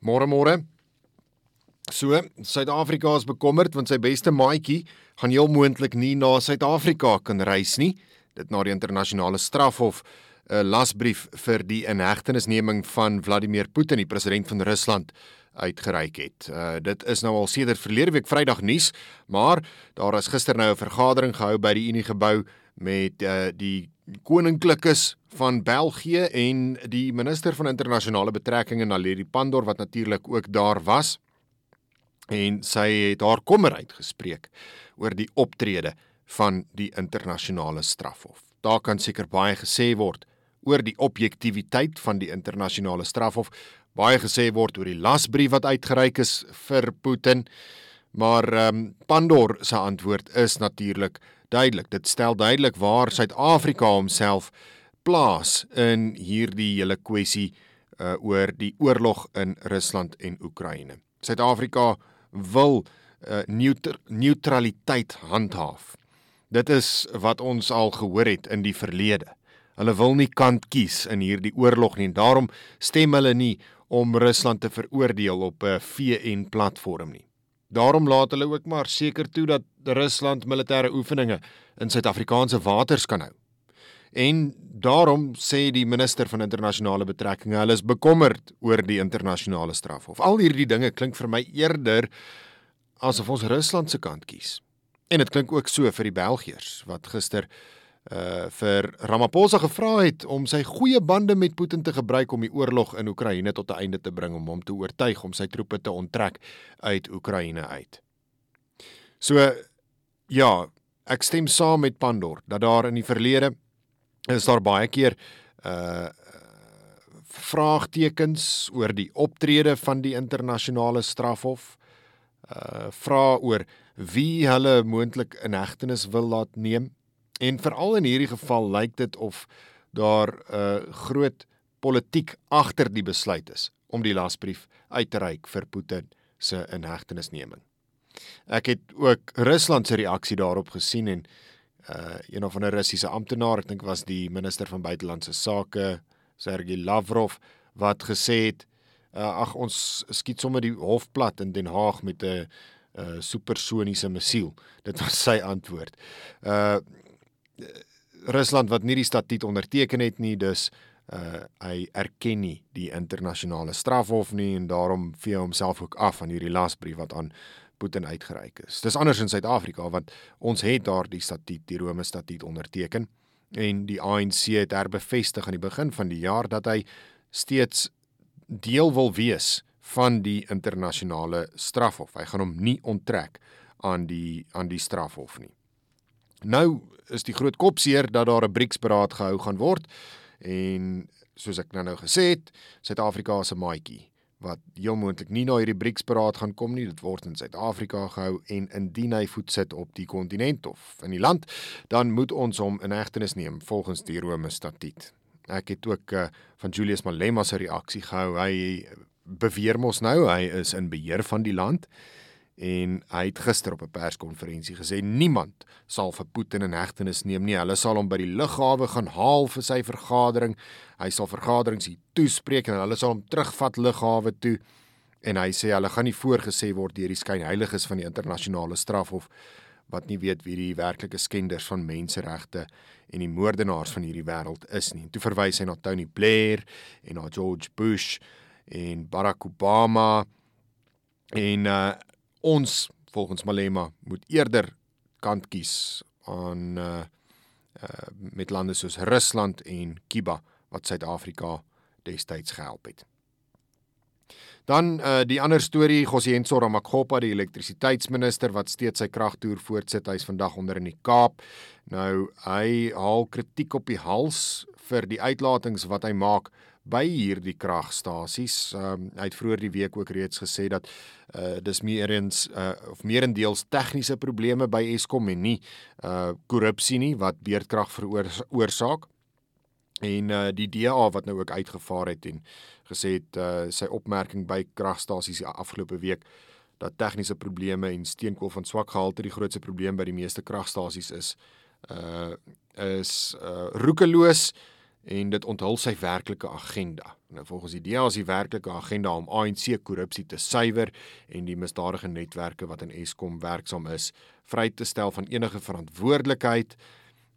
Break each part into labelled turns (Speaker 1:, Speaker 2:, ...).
Speaker 1: Môre môre. So, Suid-Afrika is bekommerd want sy beste maatjie gaan heel moontlik nie na Suid-Afrika kan reis nie. Dit na die internasionale strafhof 'n lasbrief vir die inhegtenisneming van Vladimir Putin, die president van Rusland uitgereik het. Uh dit is nou al sedert verlede week Vrydag nuus, maar daar is gister nou 'n vergadering gehou by die Unie gebou met uh die koninklikes van België en die minister van internasionale betrekkinge Naledi Pandor wat natuurlik ook daar was. En sy het haar kommer uitgespreek oor die optrede van die internasionale strafhof. Daar kan seker baie gesê word oor die objektiviteit van die internasionale strafhof, baie gesê word oor die lasbrief wat uitgereik is vir Putin. Maar ehm um, Pandor se antwoord is natuurlik duidelik. Dit stel duidelik waar Suid-Afrika homself plaas in hierdie hele kwessie uh, oor die oorlog in Rusland en Oekraïne. Suid-Afrika wil uh, neuter, neutraliteit handhaaf. Dit is wat ons al gehoor het in die verlede. Hulle wil nie kant kies in hierdie oorlog nie en daarom stem hulle nie om Rusland te veroordeel op 'n VN platform nie. Daarom laat hulle ook maar seker toe dat Rusland militêre oefeninge in Suid-Afrikaanse waters kan hou. En daarom sê die minister van internasionale betrekkinge, hulle is bekommerd oor die internasionale strafhof. Al hierdie dinge klink vir my eerder asof ons Rusland se kant kies. En dit klink ook so vir die Belgiërs wat gister uh vir Ramaphosa gevra het om sy goeie bande met Putin te gebruik om die oorlog in Oekraïne tot 'n einde te bring om hom te oortuig om sy troepe te onttrek uit Oekraïne uit. So ja, ek stem saam met Pandor dat daar in die verlede is daar baie keer uh vraagtekens oor die optrede van die internasionale strafhof uh vra oor wie hulle moontlik in hegtenis wil laat neem En veral in hierdie geval lyk dit of daar 'n uh, groot politiek agter die besluit is om die lasbrief uit te reik vir Putin se inhegtenisneming. Ek het ook Rusland se reaksie daarop gesien en uh een van 'n Russiese amptenaar, ek dink was die minister van buitelandse sake, Sergey Lavrov, wat gesê het uh, ag ons skiet sommer die hof plat in Den Haag met 'n uh supersoniese missiel. Dit was sy antwoord. Uh Rusland wat nie die statuut onderteken het nie, dus uh hy erken nie die internasionale strafhof nie en daarom vee homself ook af van hierdie lasbrief wat aan Putin uitgereik is. Dis anders in Suid-Afrika want ons het daardie statuut, die Rome statuut onderteken en die ANC het herbevestig aan die begin van die jaar dat hy steeds deel wil wees van die internasionale strafhof. Hy gaan hom nie onttrek aan die aan die strafhof nie. Nou is die groot kopseer dat daar 'n BRICS-beraad gehou gaan word en soos ek nou nou gesê het, Suid-Afrika se maatjie wat heel moontlik nie na hierdie BRICS-beraad gaan kom nie, dit word in Suid-Afrika gehou en indien hy voet sit op die kontinent of in die land, dan moet ons hom in hegtenis neem volgens die Rome Statuut. Ek het ook uh, van Julius Malema se reaksie gehou. Hy beweer mos nou hy is in beheer van die land en hy het gister op 'n perskonferensie gesê niemand sal vir Putin in hegtenis neem nie. Hulle sal hom by die lughawe gaan haal vir sy vergadering. Hy sal vergaderings hier toespreek en hulle sal hom terugvat lughawe toe. En hy sê hulle gaan nie voorgesê word deur die skynheiliges van die internasionale strafhof wat nie weet wie die werklike skenders van menseregte en die moordenaars van hierdie wêreld is nie. Toe verwys hy na Tony Blair en na George Bush en Barack Obama en uh ons volgens Malema moet eerder kant kies aan uh, uh met lande soos Rusland en Kuba wat Suid-Afrika destyds gehelp het. Dan uh die ander storie, Gosienso Ramakgopa, die elektrisiteitsminister wat steeds sy kragtoer voortsit, hy's vandag onder in die Kaap. Nou hy haal kritiek op die hals vir die uitlatings wat hy maak by hierdie kragstasies. Ehm um, hy het vroeër die week ook reeds gesê dat uh dis meer eens uh of meerendeels tegniese probleme by Eskom en nie uh korrupsie nie wat beerdkrag veroorsaak. En uh die DA wat nou ook uitgevaar het en gesê het uh sy opmerking by kragstasies die afgelope week dat tegniese probleme en steenkool van swak gehalte die grootste probleem by die meeste kragstasies is uh is uh roekeloos en dit onthul sy werklike agenda. Nou volgens die DA is die werklike agenda om ANC korrupsie te suiwer en die misdadige netwerke wat in Eskom werksaam is, vry te stel van enige verantwoordelikheid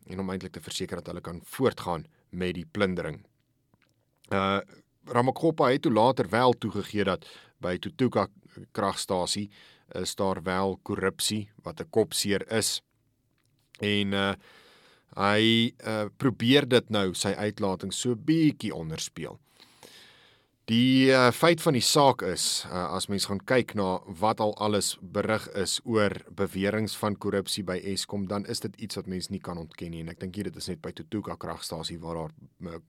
Speaker 1: en om eintlik te verseker dat hulle kan voortgaan met die plundering. Uh Ramakgopa het toe later wel toegegee dat by Tutuka kragstasie is daar wel korrupsie wat 'n kopseer is. En uh hy uh probeer dit nou sy uitlating so bietjie onderspeel. Die uh, feit van die saak is uh, as mens gaan kyk na wat al alles berig is oor beweringe van korrupsie by Eskom dan is dit iets wat mens nie kan ontken nie en ek dink hier dit is net by Tutuka kragstasie waar daar uh,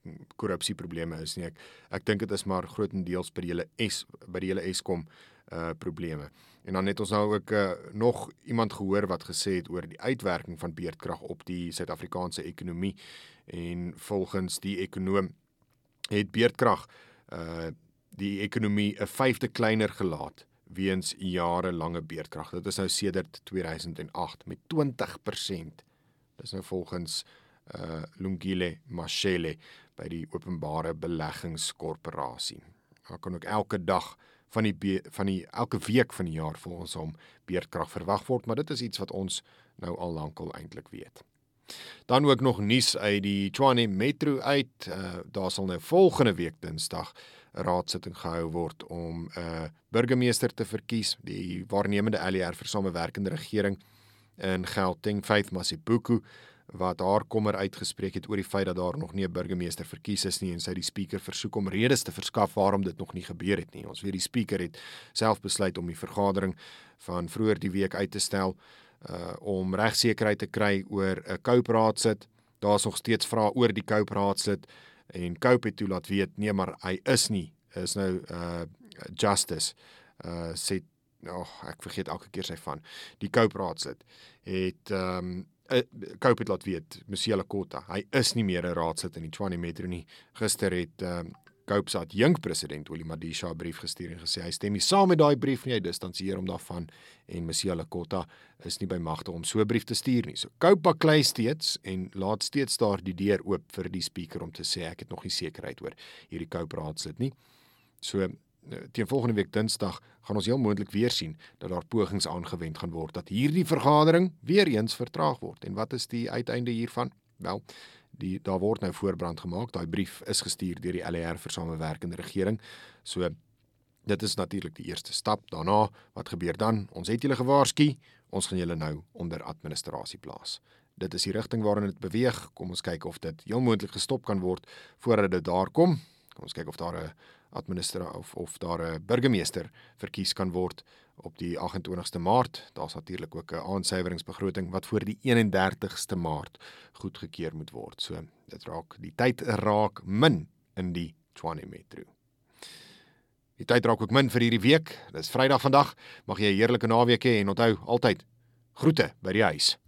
Speaker 1: korrupsieprobleme is nie ek ek dink dit is maar grootendeels by die hele S by die hele Eskom uh probleme. En dan het ons nou ook uh, nog iemand gehoor wat gesê het oor die uitwerking van beerdkrag op die Suid-Afrikaanse ekonomie en volgens die ekonom het beerdkrag uh die ekonomie 'n vyfde kleiner gelaat weens jarelange beerdkrag. Dit is nou sedert 2008 met 20%. Dis nou volgens uh Lungile Mashele by die Openbare Beleggingskorporasie. Daar kan ook elke dag van die van die elke week van die jaar volgens hom beerdkrag verwag word, maar dit is iets wat ons nou al lankal eintlik weet. Dan ook nog nuus uit die Tshwane Metro uit. Uh, daar sal nou volgende week Dinsdag raadsitting gehou word om 'n uh, burgemeester te verkies. Die waarnemende ALR vir samewerkende regering in Gauteng, Faith Masibuku, wat haar kommer uitgespreek het oor die feit dat daar nog nie 'n burgemeester verkies is nie en sy die spreker versoek om redes te verskaf waarom dit nog nie gebeur het nie. Ons weet die spreker het self besluit om die vergadering van vroeër die week uit te stel uh om regsekerheid te kry oor 'n koupraadsit. Daar's nog steeds vrae oor die koupraadsit en Cope het toe laat weet nee maar hy is nie is nou uh justice uh sê oh, ek vergeet elke keer sy van die koupraadsit het um Cope het laat weet Musiela Kota hy is nie meer 'n raadsit in die Tshwane Metro nie gister het Cope se adjunk president Willie Madisha 'n brief gestuur en gesê hy stem nie saam met daai brief nie, hy distansieer hom daarvan en Masiela Kota is nie by magte om so 'n brief te stuur nie. So Cope baklei steeds en laat steeds daar die deur oop vir die speaker om te sê ek het nog nie sekerheid oor hierdie Cope raadslid nie. So eh, teen volgende week Dinsdag gaan ons heel moontlik weer sien dat daar pogings aangewend gaan word dat hierdie vergadering weer eens vertraag word. En wat is die uiteinde hiervan? Wel, die daar word nou voorbrand gemaak. Daai brief is gestuur deur die LER vir samewerkende regering. So dit is natuurlik die eerste stap. Daarna, wat gebeur dan? Ons het julle gewaarsku. Ons gaan julle nou onder administrasie plaas. Dit is die rigting waarin dit beweeg. Kom ons kyk of dit heel moontlik gestop kan word voordat dit daar kom. Kom ons kyk of daar 'n administrasie of of daar 'n burgemeester verkies kan word op die 28ste Maart. Daar's natuurlik ook 'n aansuiweringsbegroting wat voor die 31ste Maart goedgekeur moet word. So dit raak die tyd raak min in die Tshwane Metro. Die tyd raak ook min vir hierdie week. Dis Vrydag vandag. Mag jy 'n heerlike naweek hê en onthou altyd groete by die huis.